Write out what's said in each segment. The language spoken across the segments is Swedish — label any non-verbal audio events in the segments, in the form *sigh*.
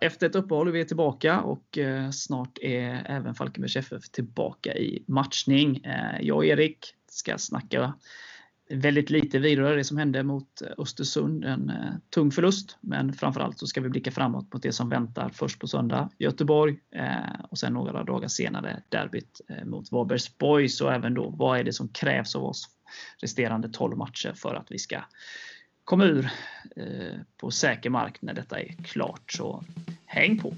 Efter ett uppehåll är vi tillbaka och eh, snart är även Falkenbergs FF tillbaka i matchning. Eh, jag och Erik ska snacka väldigt lite vidare det som hände mot eh, Östersund. En tung förlust, men framförallt så ska vi blicka framåt mot det som väntar först på söndag Göteborg och sen några dagar senare derbyt mot Varbergs Boys och även då vad är det som krävs av oss resterande 12 matcher för att vi ska komma ur eh, på säker mark när detta är klart. Så häng på!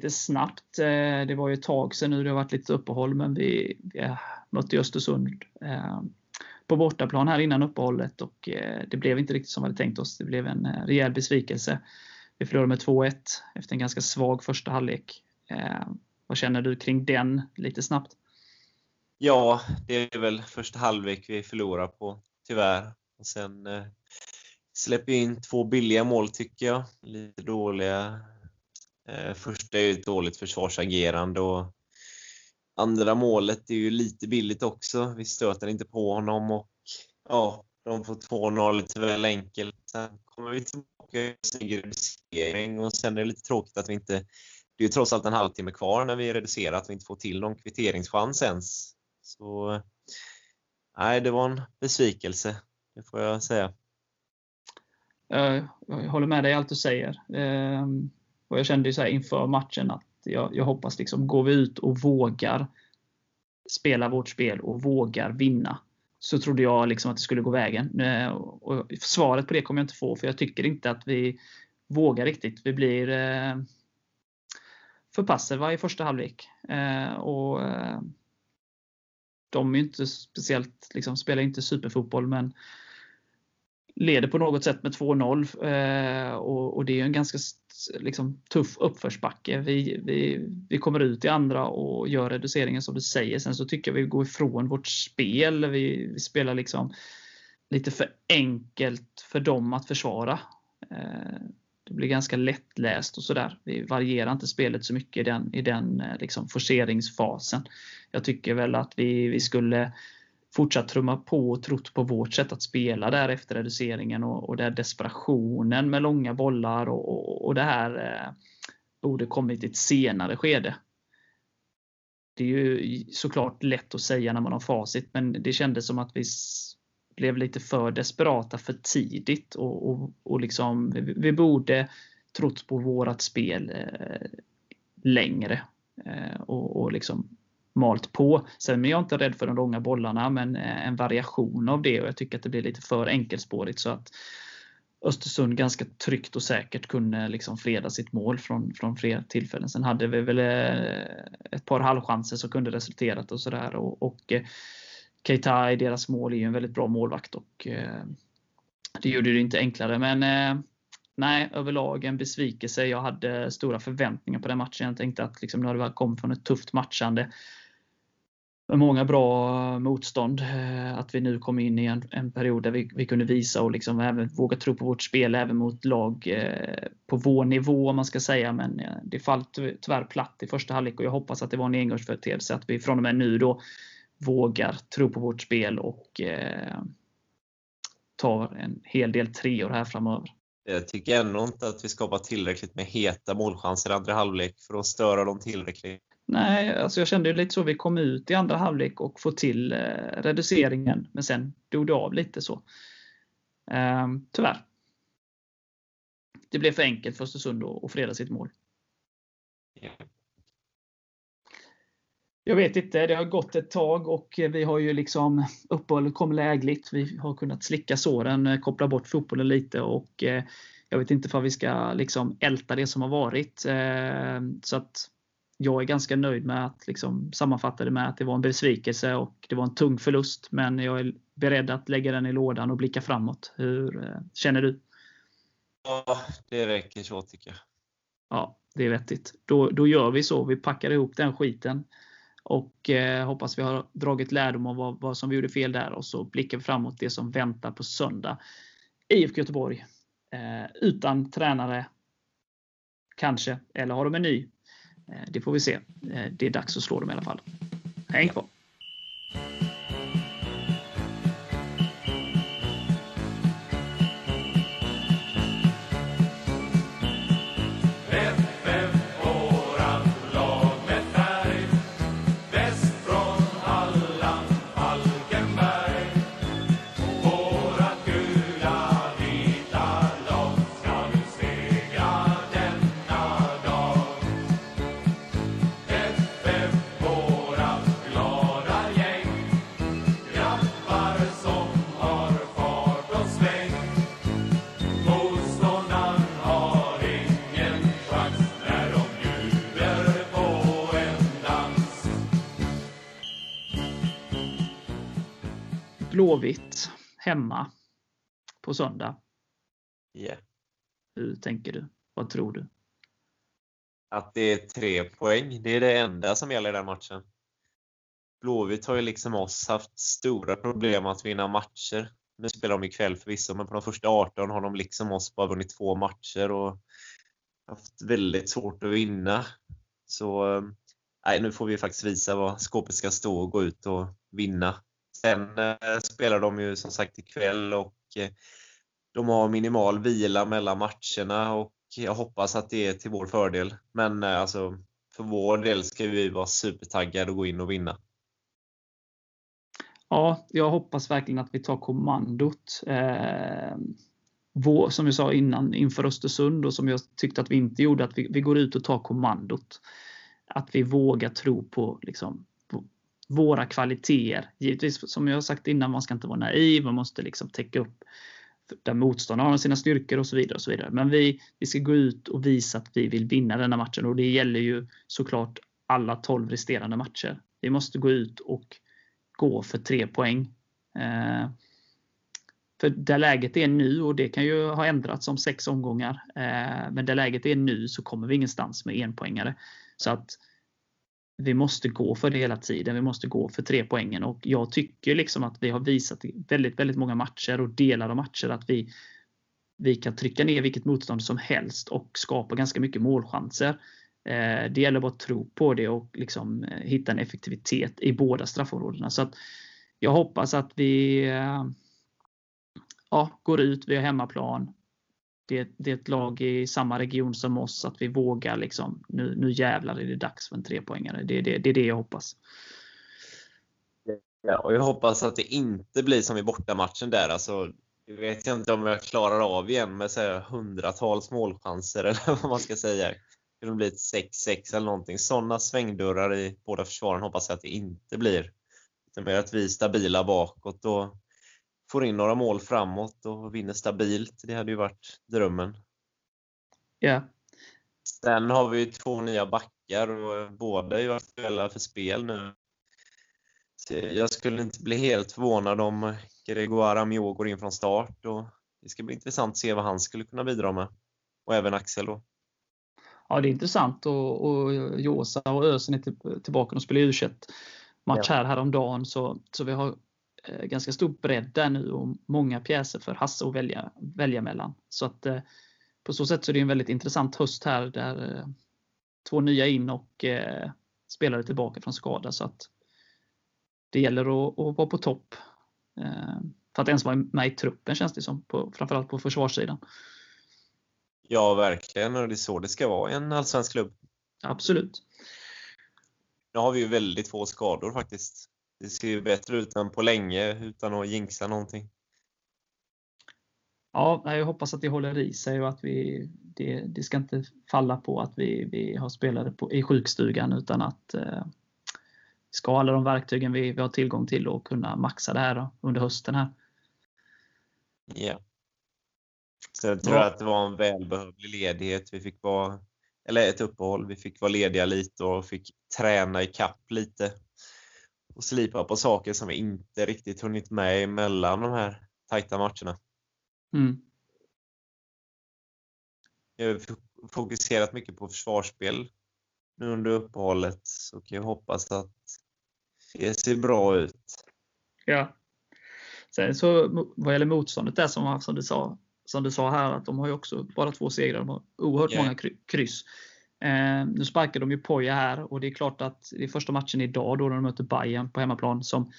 Lite snabbt. Eh, det var ju ett tag sedan nu. Det har varit lite uppehåll, men vi, vi mötte Östersund eh, på bortaplan här innan uppehållet och eh, det blev inte riktigt som vi hade tänkt oss. Det blev en rejäl besvikelse. Vi förlorade med 2-1 efter en ganska svag första halvlek. Vad känner du kring den lite snabbt? Ja, det är väl första halvlek vi förlorar på, tyvärr. Och sen eh, släpper in två billiga mål tycker jag. Lite dåliga Eh, första är ju ett dåligt försvarsagerande och andra målet är ju lite billigt också. Vi stöter inte på honom och ja, de får 2-0 lite väl enkelt. Sen kommer vi tillbaka och snygg reducering och sen är det lite tråkigt att vi inte... Det är ju trots allt en halvtimme kvar när vi reducerar, att vi inte får till någon kvitteringschans ens. Så nej, det var en besvikelse, det får jag säga. Jag håller med dig i allt du säger. Ehm, och jag kände ju så inför matchen att jag, jag hoppas liksom, går vi ut och vågar spela vårt spel och vågar vinna, så trodde jag liksom att det skulle gå vägen. Eh, och svaret på det kommer jag inte få, för jag tycker inte att vi vågar riktigt. Vi blir eh, för passiva i första halvlek. Eh, och de är inte speciellt, liksom, spelar inte superfotboll, men leder på något sätt med 2-0. Och, det är en ganska liksom, tuff uppförsbacke. Vi, vi, vi kommer ut i andra och gör reduceringen som du säger. Sen så tycker jag vi går ifrån vårt spel. Vi, vi spelar liksom lite för enkelt för dem att försvara. Eh, det blir ganska lättläst och sådär. Vi varierar inte spelet så mycket i den, i den eh, liksom forceringsfasen. Jag tycker väl att vi, vi skulle fortsatt trumma på och trott på vårt sätt att spela där efter reduceringen och, och där desperationen med långa bollar och, och, och det här eh, borde kommit i ett senare skede. Det är ju såklart lätt att säga när man har facit, men det kändes som att vi blev lite för desperata för tidigt och, och, och liksom, vi, vi borde trott på vårat spel eh, längre eh, och, och liksom malt på. Sen är jag inte rädd för de långa bollarna, men eh, en variation av det och jag tycker att det blir lite för enkelspårigt så att Östersund ganska tryggt och säkert kunde liksom freda sitt mål från, från flera tillfällen. Sen hade vi väl eh, ett par halvchanser som kunde resulterat och sådär. Och, och eh, Keita i deras mål är ju en väldigt bra målvakt och det gjorde det inte enklare. Men nej, överlag en besvikelse. Jag hade stora förväntningar på den matchen. Jag tänkte att liksom, nu hade kom kommit från ett tufft matchande med många bra eh, motstånd. Eh, att vi nu kom in i en, en period där vi, vi, kunde visa och liksom även våga tro på vårt spel även mot lag eh, på vår nivå om man ska säga. Men eh, det fall tyvärr platt i första halvlek och jag hoppas att det var en engångsföreteelse. Att vi från och med nu då vågar tro på vårt spel och eh, tar en hel del treor här framöver. Jag tycker ändå inte att vi skapar tillräckligt med heta målchanser i andra halvlek för att störa dem tillräckligt. Nej, alltså jag kände lite så. Vi kom ut i andra halvlek och få till eh, reduceringen, men sen dog det av lite så. Eh, tyvärr. Det blev för enkelt för Östersund att freda sitt mål. Jag vet inte, det har gått ett tag och vi har ju liksom uppehållet kom lägligt. Vi har kunnat slicka såren, eh, koppla bort fotbollen lite och eh, jag vet inte för vi ska liksom älta det som har varit. Ehm, så att jag är ganska nöjd med att liksom sammanfatta det med att det var en besvikelse och det var en tung förlust. Men jag är beredd att lägga den i lådan och blicka framåt. Hur eh, känner du? Ja, det räcker så tycker jag. Ja, det är vettigt. Då, då gör vi så. Vi packar ihop den skiten. Och eh, hoppas vi har dragit lärdom av vad, vad, som vi gjorde fel där och så blickar vi framåt det som väntar på söndag. IFK Göteborg. Eh, utan tränare. Kanske. Eller har de en ny? Eh, det får vi se. Eh, det är dags att slå dem i alla fall. Häng kvar! Blåvitt hemma på söndag. Yeah. Hur tänker du? Vad tror du? Att det är tre poäng. Det är det enda som gäller i den matchen. Blåvitt har ju liksom oss haft stora problem att vinna matcher. Nu spelar de ikväll förvisso, men på de första 18 har de liksom oss bara vunnit två matcher och haft väldigt svårt att vinna. Så eh, nej, nu får vi faktiskt visa vad skåpet ska stå och gå ut och vinna. Sen eh, spelar de ju som sagt ikväll och eh, de har minimal vila mellan matcherna och jag hoppas att det är till vår fördel. Men eh, alltså, för vår del ska vi vara supertaggade och gå in och vinna. Ja, jag hoppas verkligen att vi tar kommandot. Eh, vår, som jag sa innan inför Östersund och som jag tyckte att vi inte gjorde, att vi, vi går ut och tar kommandot. Att vi vågar tro på liksom, våra kvaliteter. Givetvis, som jag har sagt innan, man ska inte vara naiv, man måste liksom täcka upp där motståndarna har sina styrkor och så vidare. och så vidare. Men vi, vi ska gå ut och visa att vi vill vinna denna matchen och det gäller ju såklart alla 12 resterande matcher. Vi måste gå ut och gå för tre poäng. Eh, för där läget är nu, och det kan ju ha ändrats om sex omgångar, eh, men där läget är nu så kommer vi ingenstans med enpoängare. Så att vi måste gå för det hela tiden. Vi måste gå för tre poängen och jag tycker liksom att vi har visat i väldigt, väldigt många matcher och delar av matcher att vi, vi kan trycka ner vilket motstånd som helst och skapa ganska mycket målchanser. Eh, det gäller bara att tro på det och liksom eh, hitta en effektivitet i båda straffområdena. Så att jag hoppas att vi eh, ja, går ut, vi har hemmaplan, det, det, är ett lag i samma region som oss, att vi vågar liksom, nu, nu jävlar är det dags för en trepoängare. Det, det, det är det jag hoppas. Ja, och jag hoppas att det inte blir som i bortamatchen där. Alltså, jag vet inte om jag klarar av igen med så här, hundratals målchanser *laughs* eller vad man ska säga. Det kan bli ett 6-6 eller någonting. Sådana svängdörrar i båda försvaren hoppas jag att det inte blir. Utan mer att vi är stabila bakåt och får in några mål framåt och vinner stabilt. Det hade ju varit drömmen. Ja. Sen har vi två nya backar och båda är ju aktuella för spel nu. Så jag skulle inte bli helt förvånad om Gregoire Amiot går in från start. Och det ska bli intressant att se vad han skulle kunna bidra med. Och även Axel då. Ja, det är intressant och, och Josa och Ösen är tillbaka och spelar u match ja. här häromdagen. Så, så vi har Eh, ganska stor bredd där nu och många pjäser för Hasse att välja, välja mellan. Så att eh, på så sätt så är det en väldigt intressant höst här där eh, två nya in och spelare tillbaka från skada. Så att det gäller att, att vara på topp. För att ens vara med i truppen känns det som, på, framförallt på försvarssidan. Ja, verkligen. Och det är så det ska vara i en allsvensk klubb. Absolut. Nu har vi ju väldigt få skador faktiskt det ser ju bättre ut än på länge utan att jinxa någonting. Ja, jag hoppas att det håller i sig och att vi, det, det ska inte falla på att vi, vi har spelare på, i sjukstugan utan att eh, ska ha alla de verktygen vi, vi har tillgång till och kunna maxa det här då, under hösten här. Ja. Så jag tror ja. att det var en välbehövlig ledighet. Vi fick vara, eller ett uppehåll. Vi fick vara lediga lite och fick träna i kapp lite och slipa på saker som vi inte riktigt hunnit med mellan de här tajta matcherna. Mm. Jag har fokuserat mycket på försvarsspel nu under uppehållet så kan jag hoppas att det ser bra ut. Ja. Sen så vad gäller motståndet där som, som, du sa, som du sa här att de har ju också bara två segrar. De har oerhört yeah. många kryss. Eh, nu sparkar de ju Poja här och det är klart att det är första matchen idag då de möter Bayern på hemmaplan som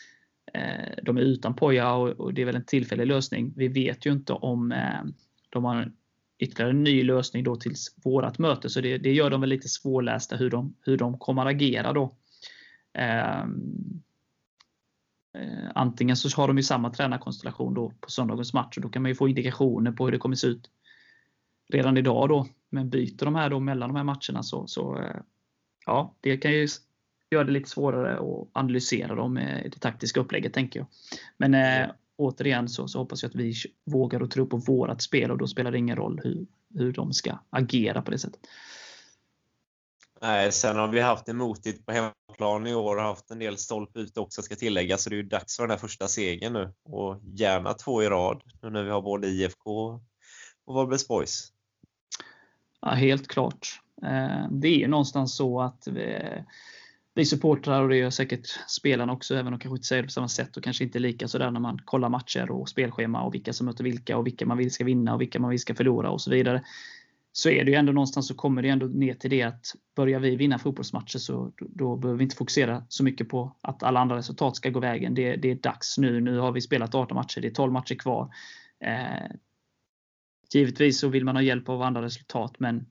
eh, de är utan Poja och, och, det är väl en tillfällig lösning. Vi vet ju inte om eh, de har ytterligare en ny lösning då tills vårat möte. Så det, det gör dem väl lite svårlästa hur de, hur de kommer att agera då. Eh, eh, antingen så har de ju samma tränarkonstellation då på söndagens match och då kan man ju få indikationer på hur det kommer se ut redan idag då. Men byter de här då mellan de här matcherna så, så eh, ja, det kan ju göra det lite svårare att analysera dem i det taktiska upplägget tänker jag. Men eh, återigen så, så hoppas jag att vi vågar och tror på vårat spel och då spelar det ingen roll hur, hur de ska agera på det sättet. Nej, sen har vi haft det motigt på hemmaplan i år och haft en del stolp ut också ska tilläggas. Så det är ju dags för den här första segern nu och gärna två i rad nu när vi har både IFK och Varbergs Boys. Ja, helt klart. Eh, det är ju någonstans så att vi, vi supportrar och det gör säkert spelarna också, även om de kanske inte säger det på samma sätt och kanske inte är lika sådär när man kollar matcher och spelschema och vilka som möter vilka och vilka man vill ska vinna och vilka man vill ska förlora och så vidare. Så är det ju ändå någonstans så kommer det ändå ner till det att börjar vi vinna fotbollsmatcher så då behöver vi inte fokusera så mycket på att alla andra resultat ska gå vägen. Det, det är dags nu. Nu har vi spelat 18 matcher, det är 12 matcher kvar. Eh, givetvis så vill man ha hjälp av andra resultat men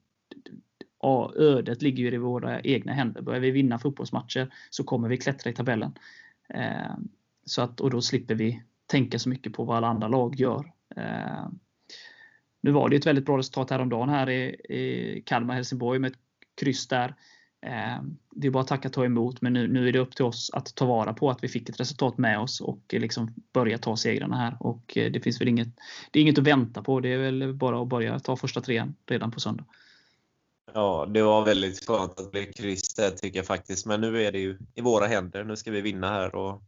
ja, ödet ligger ju i våra egna händer. Börjar vi vinna fotbollsmatcher så kommer vi klättra i tabellen. Eh, så att, och då slipper vi tänka så mycket på vad alla andra lag gör. Eh, nu var det ett väldigt bra resultat häromdagen här i, i Kalmar-Helsingborg med ett kryss där. Ehm, det är bara att tacka och ta emot, men nu, nu, är det upp till oss att ta vara på att vi fick ett resultat med oss och eh, liksom börja ta segrarna här. Och eh, det finns väl inget, det är inget att vänta på. Det är väl bara att börja ta första trean redan på söndag. Ja, det var väldigt skönt att bli kryssad kryss där tycker jag faktiskt. Men nu är det ju i våra händer. Nu ska vi vinna här och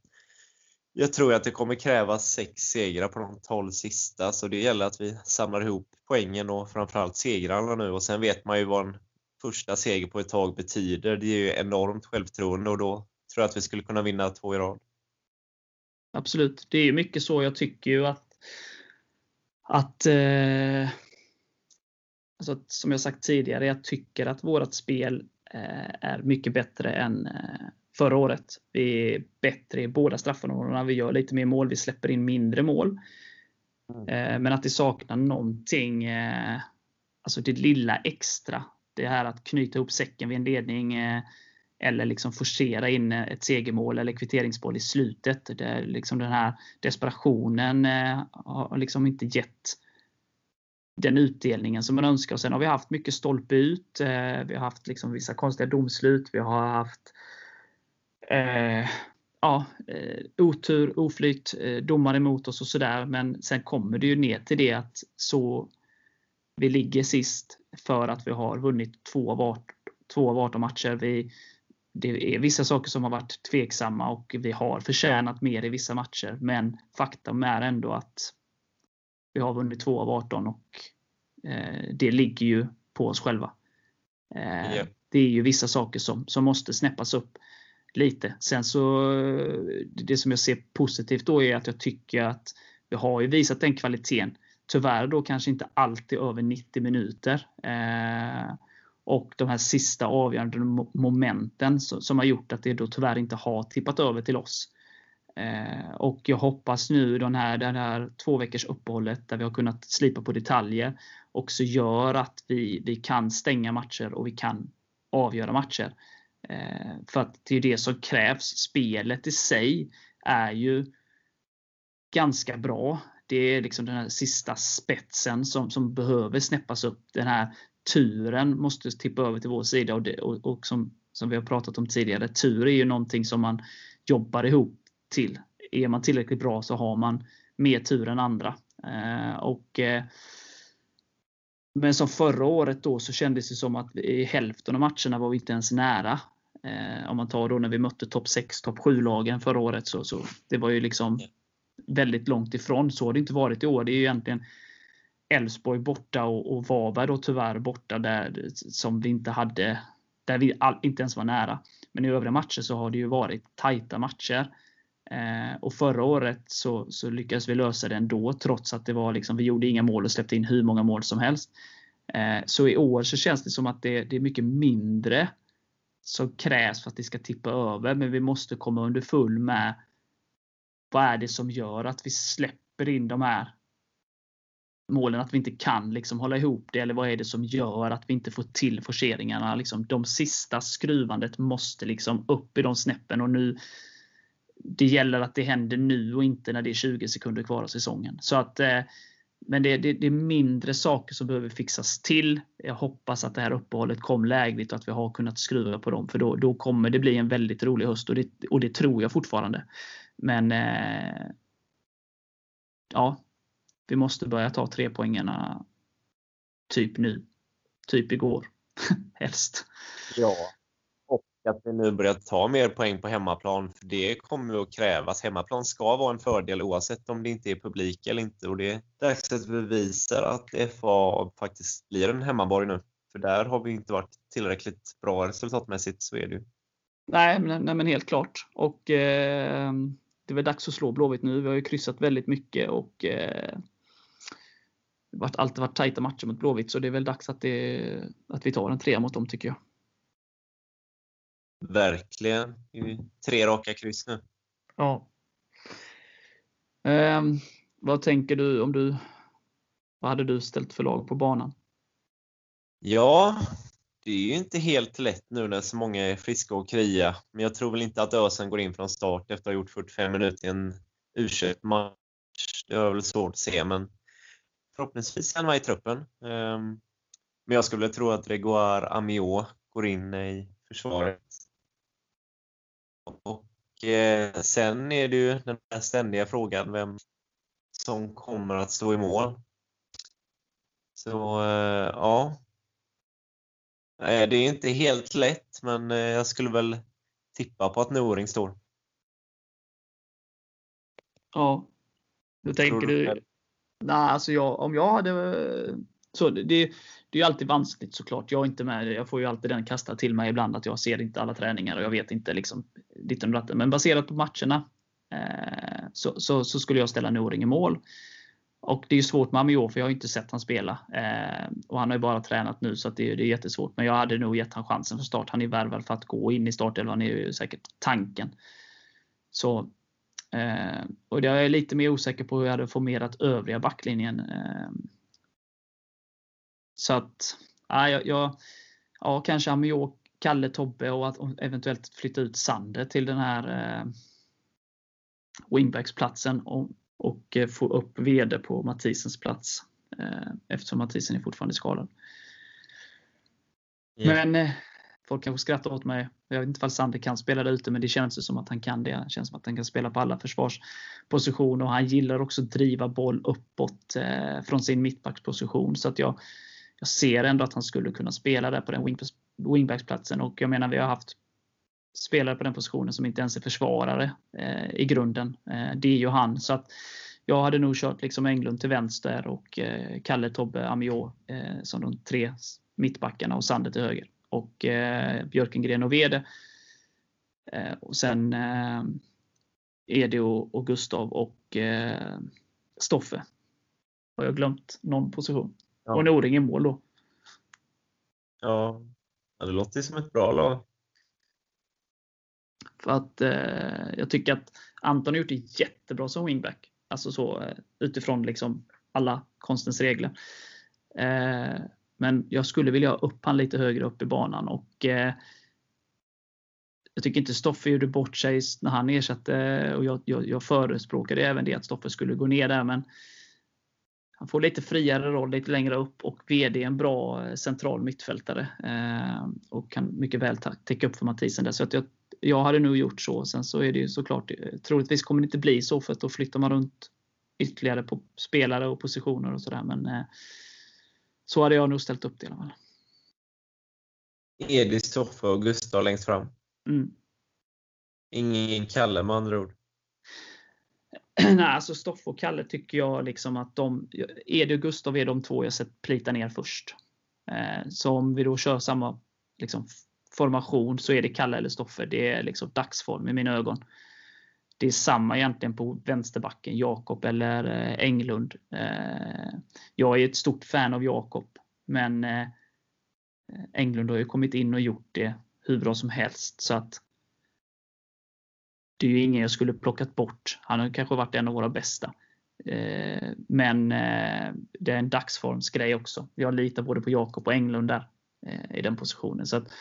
jag tror att det kommer krävas sex segrar på de 12 sista, så det gäller att vi samlar ihop poängen och framförallt segrarna nu. Och sen vet man ju vad en första seger på ett tag betyder. Det är ju enormt självförtroende och då tror jag att vi skulle kunna vinna två i rad. Absolut, det är mycket så. Jag tycker ju att, att eh, alltså, som jag sagt tidigare, jag tycker att vårt spel eh, är mycket bättre än eh, förra året. Vi är bättre i båda straffområdena. Vi gör lite mer mål. Vi släpper in mindre mål. Mm. Eh, men att det saknar någonting, eh, alltså det lilla extra. Det här att knyta ihop säcken vid en ledning eh, eller liksom forcera in eh, ett segermål eller kvitteringsmål i slutet. Det liksom den här desperationen eh, har liksom inte gett den utdelningen som man önskar. Och sen har vi haft mycket stolpe ut. Vi har haft liksom vissa konstiga domslut. Vi har haft eh, ja, otur, oflyt, domar emot oss och sådär. Men sen kommer det ju ner till det att så vi ligger sist för att vi har vunnit två av 18, två av 18 matcher. Vi, det är vissa saker som har varit tveksamma och vi har förtjänat mer i vissa matcher. Men faktum är ändå att vi har vunnit två av 18 och eh, det ligger ju på oss själva. Eh, yeah. Det är ju vissa saker som, som måste snäppas upp lite. Sen så det som jag ser positivt då är att jag tycker att vi har ju visat den kvaliteten. Tyvärr då kanske inte alltid över 90 minuter. Eh, och de här sista avgörande momenten som har gjort att det då tyvärr inte har tippat över till oss. Eh, och jag hoppas nu den här, den här två veckors uppehållet där vi har kunnat slipa på detaljer också gör att vi, vi kan stänga matcher och vi kan avgöra matcher. Eh, för att det är det som krävs. Spelet i sig är ju ganska bra. Det är liksom den här sista spetsen som, som behöver snäppas upp. Den här turen måste tippa över till vår sida och, det, och, och som som vi har pratat om tidigare, tur är ju någonting som man jobbar ihop till. Är man tillräckligt bra så har man mer tur än andra. Eh, och eh, men som förra året då så kändes det som att i hälften av matcherna var vi inte ens nära. Eh, om man tar då när vi mötte topp 6, topp 7-lagen förra året. Så, så det var ju liksom väldigt långt ifrån. Så har det inte varit i år. Det är ju egentligen Elfsborg borta och, och Varberg då tyvärr borta där som vi inte hade där vi all, inte ens var nära. Men i övriga matcher så har det ju varit tajta matcher. Eh, och förra året så, så, lyckades vi lösa det ändå trots att det var liksom, vi gjorde inga mål och släppte in hur många mål som helst. Eh, så i år så känns det som att det, det, är mycket mindre som krävs för att det ska tippa över. Men vi måste komma under full med vad är det som gör att vi släpper in de här målen, att vi inte kan liksom hålla ihop det? Eller vad är det som gör att vi inte får till forceringarna? Liksom, de sista skruvandet måste liksom upp i de snäppen och nu det gäller att det händer nu och inte när det är 20 sekunder kvar av säsongen. Så att, eh, men det, det, det, är mindre saker som behöver fixas till. Jag hoppas att det här uppehållet kom lägligt och att vi har kunnat skruva på dem. För då, då kommer det bli en väldigt rolig höst och det, och det tror jag fortfarande. Men eh, ja, vi måste börja ta tre poängarna typ nu. Typ igår. *laughs* Helst. Ja, och att vi nu börjar ta mer poäng på hemmaplan. För Det kommer att krävas. Hemmaplan ska vara en fördel oavsett om det inte är publik eller inte. Och Det är dags att vi visar att FA faktiskt blir en hemmaborg nu. För där har vi inte varit tillräckligt bra resultatmässigt, så är det ju. Nej, men, nej, men helt klart. Och eh, Det är väl dags att slå Blåvitt nu. Vi har ju kryssat väldigt mycket och eh, har alltid varit tajta matcher mot Blåvitt, så det är väl dags att, det, att vi tar en trea mot dem tycker jag. Verkligen. Tre raka kryss nu. Ja. Eh, vad tänker du om du vad hade du ställt för lag på banan? Ja, det är ju inte helt lätt nu när så många är friska och krya. Men jag tror väl inte att Ösen går in från start efter att ha gjort 45 minuter i en u match Det är väl svårt att se, men förhoppningsvis kan han vara i truppen. Ehm, men jag skulle tro att Regoire Amiot går in i försvaret. Och eh, sen är det ju den där ständiga frågan vem som kommer att stå i mål. Så eh, ja, ja. Det är inte helt lätt, men eh, jag skulle väl tippa på att Noring står. Ja. Då tänker du, Nej, alltså jag, om jag hade... Så det, det är ju alltid vanskligt såklart. Jag är inte med. Jag får ju alltid den kastad till mig ibland att jag ser inte alla träningar och jag vet inte liksom ditten och datten. Men baserat på matcherna eh, så, så, så, skulle jag ställa Noring i mål. Och det är svårt med Amior för jag har inte sett han spela. Eh, och han har ju bara tränat nu så det, det, är jättesvårt. Men jag hade nog gett han chansen för start. Han är värvad för att gå in i startelvan, är ju säkert tanken. Så Eh, och jag är lite mer osäker på hur jag hade formerat övriga backlinjen. Eh, så att, ja, jag, ja kanske Amiot, Kalle, Tobbe och att eventuellt flytta ut Sander till den här eh, wingbacksplatsen och, och eh, få upp VD på Mathisens plats. Eh, eftersom Mathisen är fortfarande skadad. Yeah. Men eh, Folk kanske skrattar åt mig. Jag vet inte om Sander kan spela där ute, men det känns som att han kan det. Det känns som att han kan spela på alla försvarspositioner och han gillar också att driva boll uppåt från sin mittbacksposition. Så att jag, jag ser ändå att han skulle kunna spela där på den wingbacksplatsen. Och jag menar, vi har haft spelare på den positionen som inte ens är försvarare eh, i grunden. Eh, det är ju han. Så att jag hade nog kört liksom Englund till vänster och eh, Kalle, Tobbe, Amiot eh, som de tre mittbackarna och Sander till höger och eh, Björkengren och Vede. Eh, och sen eh, Edi och, och Gustav och Stoffe. Har jag glömt någon position? Ja. Och Noring i mål då. Ja, det låter som ett bra lag. För att eh, jag tycker att Anton har gjort det jättebra som wingback. Alltså så eh, utifrån liksom alla konstens regler. Eh, men jag skulle vilja ha upp han lite högre upp i banan och eh, jag tycker inte Stoffe gjorde bort sig när han ersatte och jag, jag, jag förespråkade även det att Stoffe skulle gå ner där men han får lite friare roll lite längre upp och VD är en bra eh, central mittfältare. Eh, och kan mycket väl täcka upp för Mathisen där. Så att jag, jag hade nog gjort så. Sen så är det ju såklart, eh, troligtvis kommer det inte bli så för att då flyttar man runt ytterligare på spelare och positioner och sådär. Men så hade jag nog ställt upp det i alla fall. Edis, Stoffe och Gustav längst fram. Mm. Ingen Kalle med andra ord. *clears throat* Nej, alltså Stoffe och Kalle tycker jag liksom att de, Edi och Gustav är de två jag sett plita ner först. Eh, så om vi då kör samma liksom, formation så är det Kalle eller Stoffe. Det är liksom dagsform i mina ögon. Det är samma egentligen på vänsterbacken, Jakob eller eh, Englund. Eh, jag är ett stort fan av Jakob, men eh, Englund har ju kommit in och gjort det hur bra som helst. Så att det är ju ingen jag skulle plockat bort. Han har kanske varit en av våra bästa. Eh, men eh, det är en dagsformsgrej också. Jag litar både på Jakob och Englund där eh, i den positionen. Så att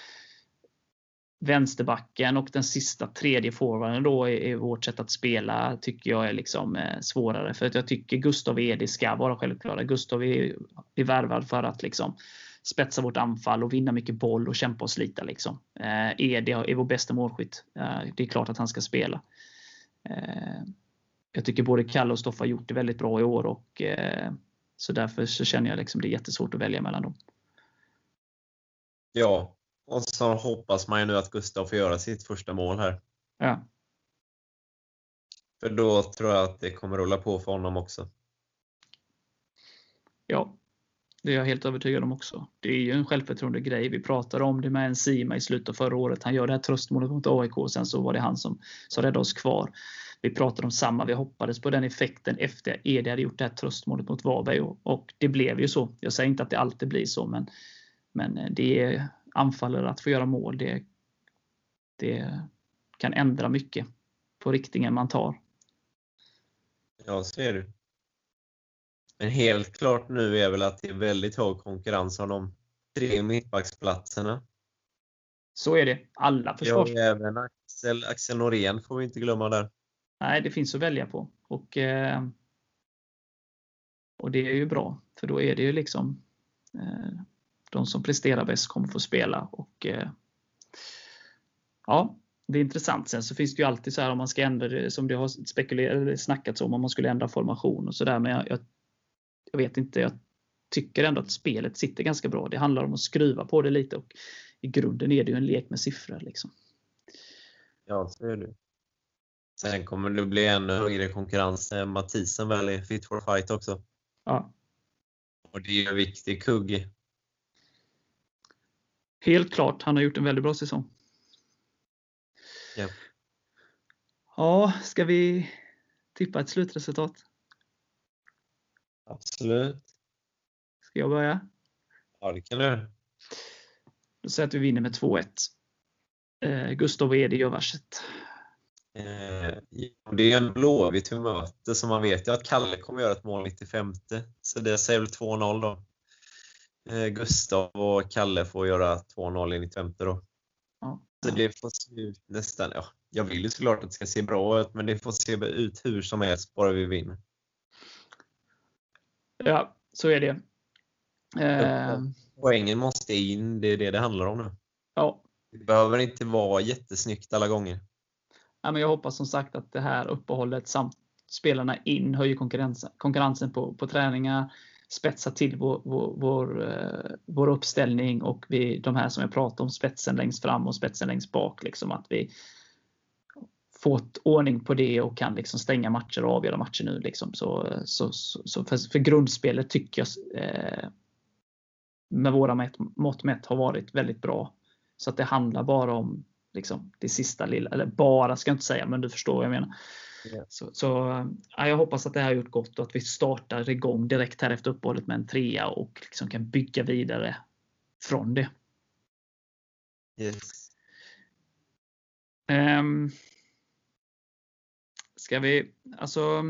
vänsterbacken och den sista tredje forwarden då i vårt sätt att spela tycker jag är liksom svårare. För att jag tycker Gustav och Edi ska vara självklara. Gustav är, är värvad för att liksom spetsa vårt anfall och vinna mycket boll och kämpa och slita. Liksom. Eh, Edi är vår bästa målskytt. Eh, det är klart att han ska spela. Eh, jag tycker både Kalle och Stoffa har gjort det väldigt bra i år och eh, så därför så känner jag liksom det är jättesvårt att välja mellan dem. Ja, och så hoppas man ju nu att Gustav får göra sitt första mål här. Ja. För då tror jag att det kommer rulla på för honom också. Ja, det är jag helt övertygad om också. Det är ju en självförtroende grej. Vi pratade om det med en Sima i slutet av förra året. Han gör det här tröstmålet mot AIK och sen så var det han som, som räddade oss kvar. Vi pratade om samma. Vi hoppades på den effekten efter att Edi hade gjort det här tröstmålet mot Varberg och, och, det blev ju så. Jag säger inte att det alltid blir så, men, men eh, det är anfallare att få göra mål. Det, det kan ändra mycket på riktningen man tar. Ja, ser du. Men helt klart nu är väl att det är väldigt hög konkurrens om de tre mittbacksplatserna. Så är det. Alla försvars... Ja, även Axel, Axel Norén får vi inte glömma där. Nej, det finns att välja på. Och, eh, och det är ju bra, för då är det ju liksom eh, de som presterar bäst kommer få spela. Och, eh, ja, det är intressant. Sen så finns det ju alltid så här om man ska ändra som det har spekulerats, snackats om, om man skulle ändra formation och sådär. Men jag, jag, jag vet inte, jag tycker ändå att spelet sitter ganska bra. Det handlar om att skruva på det lite och i grunden är det ju en lek med siffror. Liksom. Ja, så är det. Sen kommer det bli ännu högre konkurrens när Mathisen väl är fit for fight också. Ja. Och det är ju en viktig kugg. Helt klart, han har gjort en väldigt bra säsong. Ja. Ja, ska vi tippa ett slutresultat? Absolut. Ska jag börja? Ja, det kan du göra. Då säger jag att vi vinner med 2-1. Eh, Gustav och Edi gör varsitt. Eh, det är en Blåvitt vi möter, så man vet ju att Kalle kommer göra ett mål 95. Så det säger väl 2-0 då. Eh, Gustav och Kalle får göra 2-0 i 95 då. Ja. Så det får se ut nästan, ja, jag vill ju såklart att det ska se bra ut, men det får se ut hur som helst bara vi vinner. Ja, så är det. Eh, Poängen måste in, det är det det handlar om nu. Ja. Det behöver inte vara jättesnyggt alla gånger. Ja, men jag hoppas som sagt att det här uppehållet samt spelarna in höjer konkurrensen, konkurrensen på, på träningar, spetsar till vår, vår, vår, vår uppställning och vi, de här som jag pratade om, spetsen längst fram och spetsen längst bak. Liksom, att vi fått ordning på det och kan liksom stänga matcher och avgöra matcher nu. Liksom. Så, så, så för, för, grundspelet tycker jag eh, med våra mått mätt har varit väldigt bra. Så att det handlar bara om liksom, det sista lilla, eller bara ska jag inte säga, men du förstår vad jag menar. Yeah. Så, så ja, jag hoppas att det här har gjort gott och att vi startar igång direkt här efter uppehållet med en trea och liksom kan bygga vidare från det. Yes. Um, ska vi, alltså,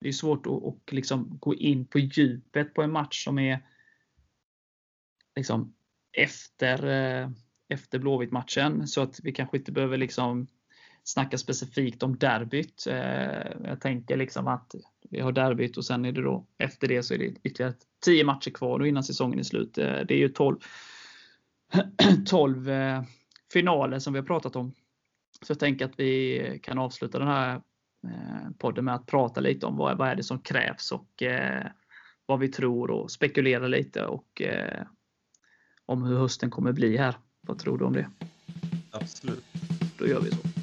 det är svårt att, att liksom gå in på djupet på en match som är liksom efter, eh, efter Blåvitt-matchen. Så att vi kanske inte behöver liksom snacka specifikt om derbyt. Eh, jag tänker liksom att vi har derbyt och sen är det då efter det så är det ytterligare 10 matcher kvar och innan säsongen är slut. Eh, det är ju 12, 12 *clears throat* finaler som vi har pratat om. Så jag tänker att vi kan avsluta den här podden med att prata lite om vad, vad är det som krävs och vad vi tror och spekulera lite och om hur hösten kommer bli här. Vad tror du om det? Absolut. Då gör vi så.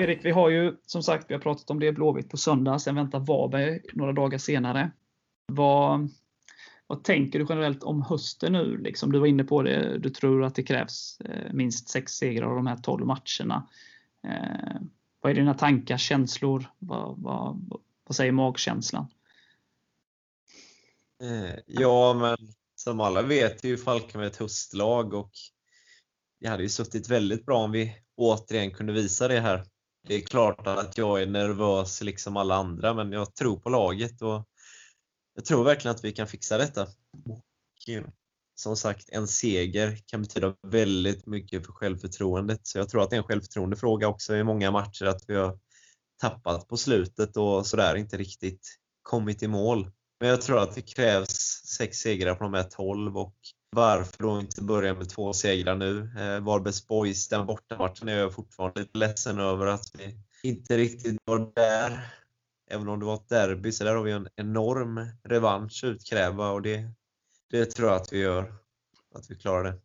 Erik, vi har ju som sagt, vi har pratat om det Blåvitt på söndag. Sen väntar Varberg några dagar senare. Vad, vad tänker du generellt om hösten nu? Liksom, du var inne på det. Du tror att det krävs eh, minst sex segrar av de här 12 matcherna. Eh, vad är dina tankar, känslor? Vad, vad, vad säger magkänslan? Eh, ja, men som alla vet är ju Falkenberg ett höstlag och det hade ju suttit väldigt bra om vi återigen kunde visa det här det är klart att jag är nervös liksom alla andra, men jag tror på laget och jag tror verkligen att vi kan fixa detta. Och, eh, som sagt, en seger kan betyda väldigt mycket för självförtroendet. Så jag tror att det är en självförtroendefråga också i många matcher att vi har tappat på slutet och sådär inte riktigt kommit i mål. Men jag tror att det krävs sex segrar på de här 12 och varför då inte börja med två segrar nu? Eh, Varbergs Boys, den bortamatchen är jag fortfarande lite ledsen över att vi inte riktigt var där. Även om det var ett derby, så där har vi en enorm revansch att utkräva och det, det tror jag att vi gör. Att vi klarar det.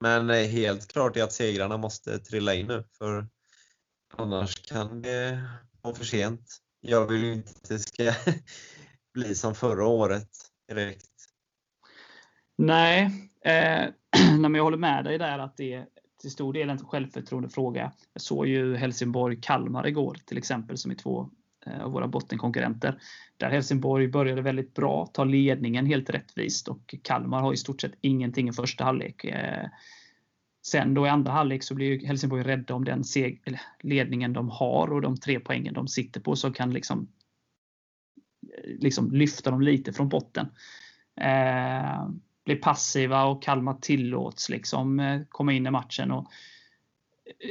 Men eh, helt klart är att segrarna måste trilla in nu, för annars kan det vara för sent. Jag vill ju inte att det ska *laughs* bli som förra året direkt. Nej, eh, *clears throat* men jag håller med dig där att det är till stor del en självförtroendefråga. Jag såg ju Helsingborg-Kalmar igår till exempel som är två eh, av våra bottenkonkurrenter. Där Helsingborg började väldigt bra, tar ledningen helt rättvist och Kalmar har i stort sett ingenting i första halvlek. Eh, sen då i andra halvlek så blir Helsingborg rädda om den ledningen de har och de tre poängen de sitter på som kan liksom, eh, liksom lyfta dem lite från botten blir passiva och Kalmar tillåts liksom eh, komma in i matchen. Och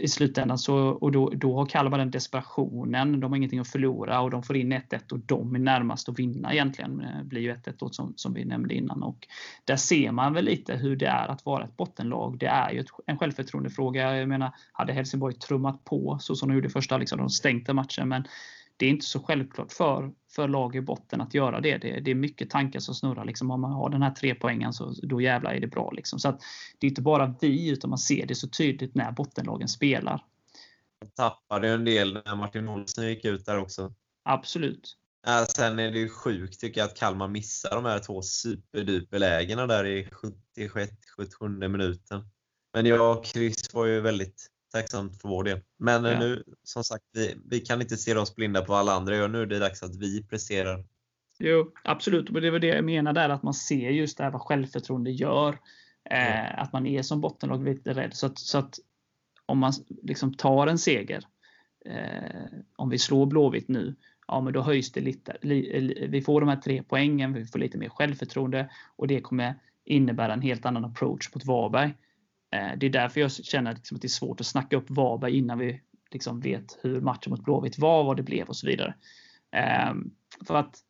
I slutändan så och då, då har Kalmar den desperationen. De har ingenting att förlora och de får in 1-1 och de är närmast att vinna egentligen. Det blir ju 1-1 som, som vi nämnde innan. Och där ser man väl lite hur det är att vara ett bottenlag. Det är ju en självförtroendefråga. Jag menar, hade Helsingborg trummat på så som de gjorde i första, liksom, de stängde matchen. Men det är inte så självklart för, för lag i botten att göra det. Det, det är mycket tankar som snurrar. Liksom, om man har den här tre poängen så då jävlar är det bra. Liksom. Så det är inte bara vi, utan man ser det så tydligt när bottenlagen spelar. De tappade en del när Martin Olsson gick ut där också. Absolut. Ja, sen är det ju sjukt tycker jag att Kalmar missar de här två superduperlägena där i 76-77 minuten. Men jag och Chris var ju väldigt tacksamt för vår del. Men eh, ja. nu, som sagt, vi, vi kan inte se oss blinda på vad alla andra gör. Nu är det dags att vi presterar. Jo, absolut. Och det var det jag menar där, att man ser just det här vad självförtroende gör. Eh, Att man är som bottenlag lite rädd. Så att, så att om man liksom tar en seger, eh, om vi slår Blåvitt nu, ja men då höjs det lite. Li, vi får de här tre poängen, vi får lite mer självförtroende och det kommer innebära en helt annan approach mot Varberg. Eh, det är därför jag känner liksom att det är svårt att snacka upp Varberg innan vi liksom vet hur matchen mot Blåvitt var, vad det blev och så vidare. Eh, för att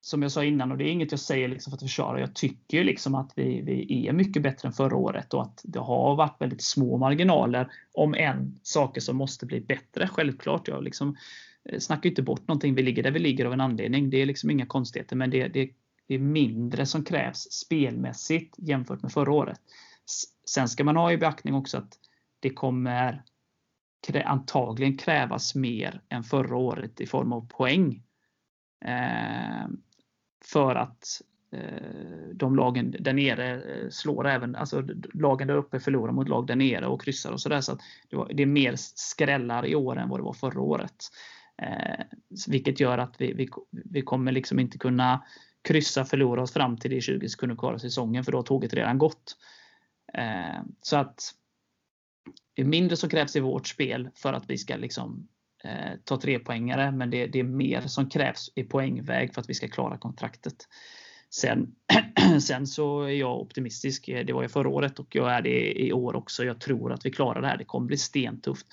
som jag sa innan, och det är inget jag säger liksom för att försvara, jag tycker liksom att vi, vi är mycket bättre än förra året och att det har varit väldigt små marginaler, om än saker som måste bli bättre. Självklart, jag liksom eh, snackar inte bort någonting. Vi ligger där vi ligger av en anledning. Det är liksom inga konstigheter, men det, det, det är mindre som krävs spelmässigt jämfört med förra året. Sen ska man ha i beaktning också att det kommer antagligen krävas mer än förra året i form av poäng. Eh, för att eh, de lagen där nere eh, slår även, alltså lagen där uppe förlorar mot lag där nere och kryssar och sådär. Så, så det, det är mer skrällar i år än vad det var förra året. Eh, vilket gör att vi, vi, vi kommer liksom inte kunna kryssa, förlora oss fram till det 20 sekunder kvar av säsongen för då har tåget redan gått. Eh, så att det är mindre som krävs i vårt spel för att vi ska liksom eh, ta tre poängare, men det, det, är mer som krävs i poängväg för att vi ska klara kontraktet. Sen, *clears throat* sen så är jag optimistisk. Det var jag förra året och jag är det i år också. Jag tror att vi klarar det här. Det kommer bli stentufft.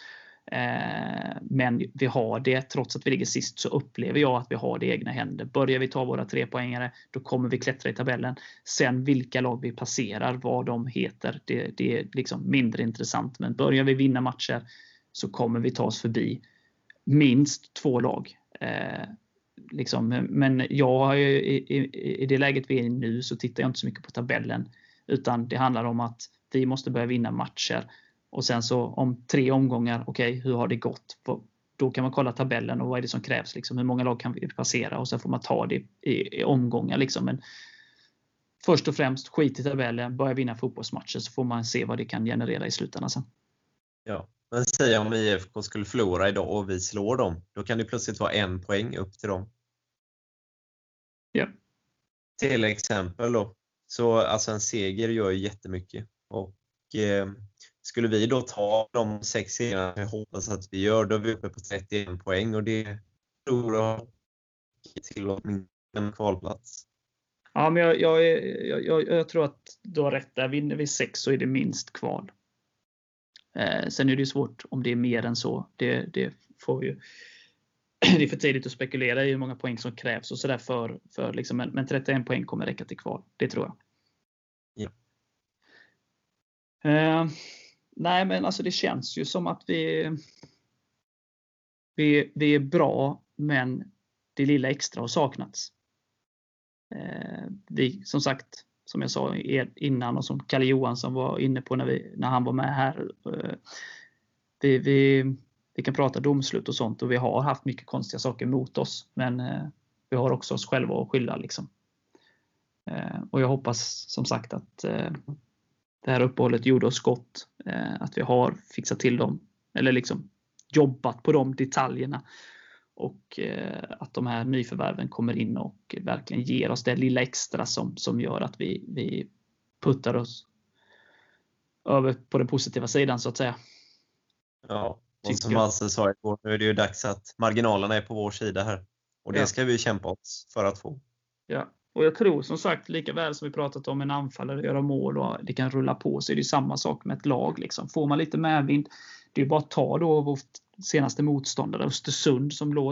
Eh, men vi har det, trots att vi ligger sist, så upplever jag att vi har det i egna händer. Börjar vi ta våra tre poängare, då kommer vi klättra i tabellen. Sen vilka lag vi passerar, vad de heter, det, det är liksom mindre intressant. Men börjar vi vinna matcher så kommer vi ta oss förbi minst två lag. Eh, liksom, men jag i, i, i det läget vi är i nu så tittar jag inte så mycket på tabellen. Utan det handlar om att vi måste börja vinna matcher. Och sen så om tre omgångar, okej, okay, hur har det gått? Då kan man kolla tabellen och vad är det som krävs? Liksom, hur många lag kan vi passera? Och sen får man ta det i, i omgångar. Liksom. Men först och främst, skit i tabellen, börja vinna fotbollsmatcher så får man se vad det kan generera i slutändan sen. Ja, men säg om IFK skulle förlora idag och vi slår dem. Då kan det plötsligt vara en poäng upp till dem. Ja. Till exempel då. Så alltså en seger gör ju jättemycket. Och eh, skulle vi då ta de sex segrarna jag hoppas att vi gör, då är vi uppe på 31 poäng och det tror jag till en kvalplats. Ja, men jag, jag, jag, jag, tror att du har rätt där. Vinner vi sex så är det minst kval. Eh, sen är det ju svårt om det är mer än så. Det, det får vi ju *clears throat* det är för tidigt att spekulera i hur många poäng som krävs och sådär för, för liksom, men, men 31 poäng kommer räcka till kval. Det tror jag. Ja. Eh, nej, men alltså det känns ju som att vi, vi, vi är bra, men det lilla extra har saknats. Eh, vi, som sagt, som jag sa innan och som Kalle Johansson var inne på när, vi, när han var med här. Eh, vi, vi, vi kan prata domslut och sånt och vi har haft mycket konstiga saker mot oss. Men eh, vi har också oss själva att skylla. Liksom. Eh, och jag hoppas som sagt att eh, det här uppehållet gjorde oss gott. Att vi har fixat till dem, eller liksom jobbat på de detaljerna. Och att de här nyförvärven kommer in och verkligen ger oss det lilla extra som, som gör att vi, vi puttar oss över på den positiva sidan så att säga. Ja, och som Hasse sa igår, nu är det ju dags att marginalerna är på vår sida här. Och det ja. ska vi kämpa oss för att få. Ja, och jag tror som sagt, lika väl som vi pratat om en anfallare göra mål och det kan rulla på, så är det samma sak med ett lag. Liksom. Får man lite medvind, det är bara att ta då vår senaste motståndare Östersund som låg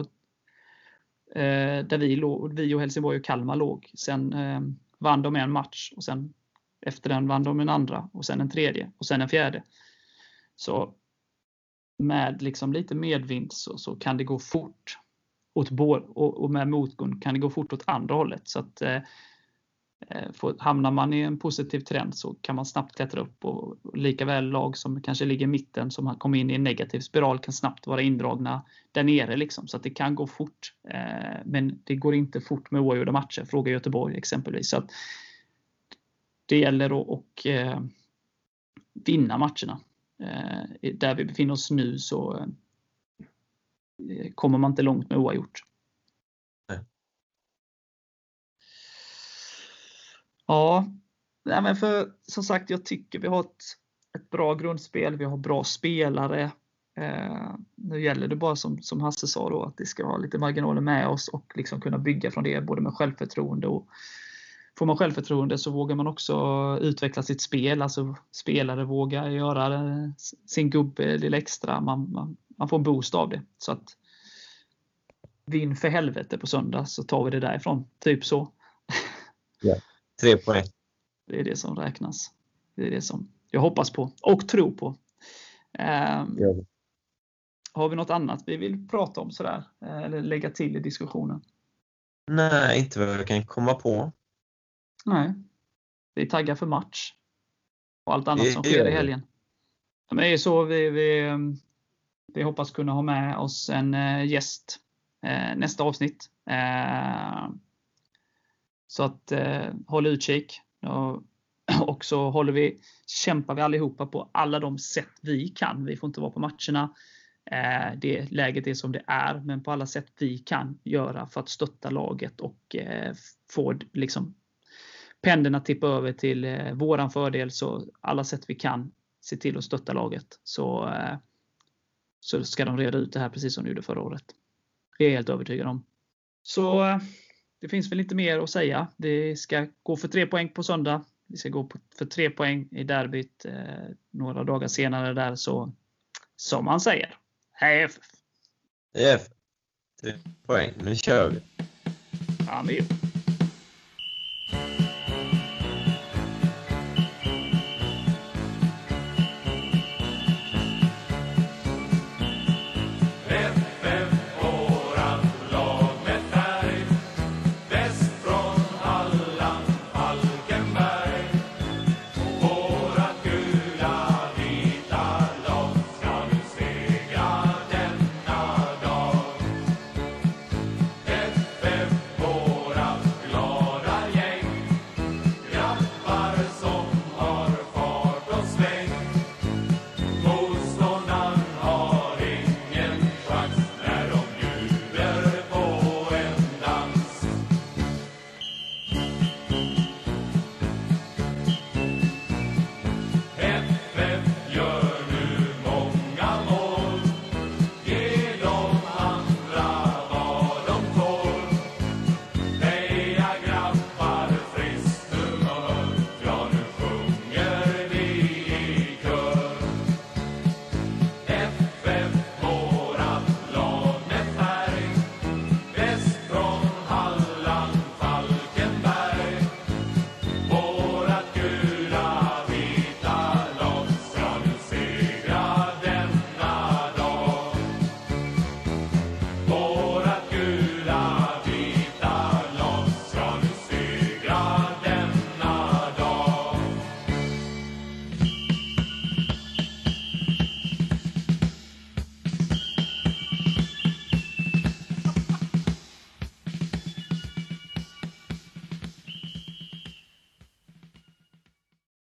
eh, där vi, låg, vi och Helsingborg och Kalmar låg. Sen eh, vann de en match och sen efter den vann de en andra och sen en tredje och sen en fjärde. Så med liksom lite medvind så, så kan det gå fort. Åt både, och, och med motgång kan det gå fort åt andra hållet. Så att, eh, eh för, hamnar man i en positiv trend så kan man snabbt klättra upp. Och, och likaväl lag som kanske ligger i mitten som kommer in i en negativ spiral kan snabbt vara indragna där nere. Liksom. Så att det kan gå fort. Eh, men det går inte fort med oavgjorda matcher. Fråga Göteborg exempelvis. Så att, det gäller att och, eh, vinna matcherna. Eh, där vi befinner oss nu så eh, kommer man inte långt med oavgjort. Nej. Ja, nej men för som sagt, jag tycker vi har ett, ett bra grundspel. Vi har bra spelare. Eh, nu gäller det bara som, som Hasse sa då, att det ska ha lite marginaler med oss och liksom kunna bygga från det både med självförtroende och får man självförtroende så vågar man också utveckla sitt spel. Alltså spelare vågar göra sin gubbe lite extra. Man, man, man får en boost av det. Så att Vinn för helvete på söndag så tar vi det därifrån. Typ så. *laughs* Ja, tre poäng. Det är det som räknas. Det är det som jag hoppas på och tror på. Um, ja. Har vi något annat vi vill prata om sådär? Eller lägga till i diskussionen? Nej, inte vad jag kan komma på. Nej. Vi taggar för match. och allt annat som sker i helgen. Men det är så vi, vi, vi hoppas kunna ha med oss en eh, gäst eh, nästa avsnitt. Eh, så att håll utkik. Och *clears throat* så håller vi, kämpar vi allihopa på alla de sätt vi kan. Vi får inte vara på matcherna. Det läget är som det är, men på alla sätt vi kan göra för att stötta laget och få liksom pendeln att tippa över till våran fördel. Så alla sätt vi kan se till att stötta laget. Så, så ska de reda ut det här precis som de gjorde förra året. Det är jag helt övertygad om. Så det finns väl inte mer att säga. Vi ska gå för tre poäng på söndag. Vi ska gå för tre poäng i derbyt några dagar senare där så som man säger. Hej FF! Hej FF! Tre poäng, nu kör vi! Ja, men